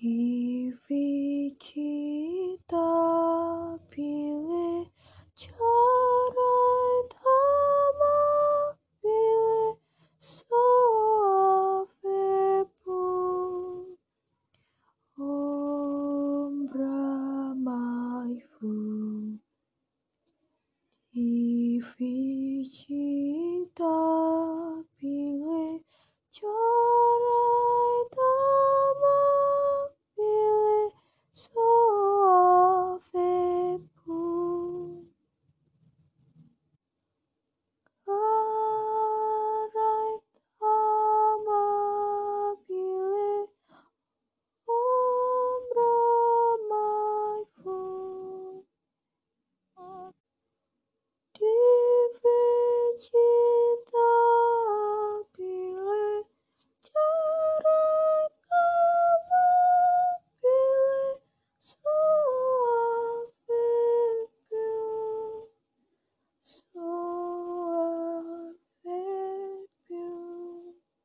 be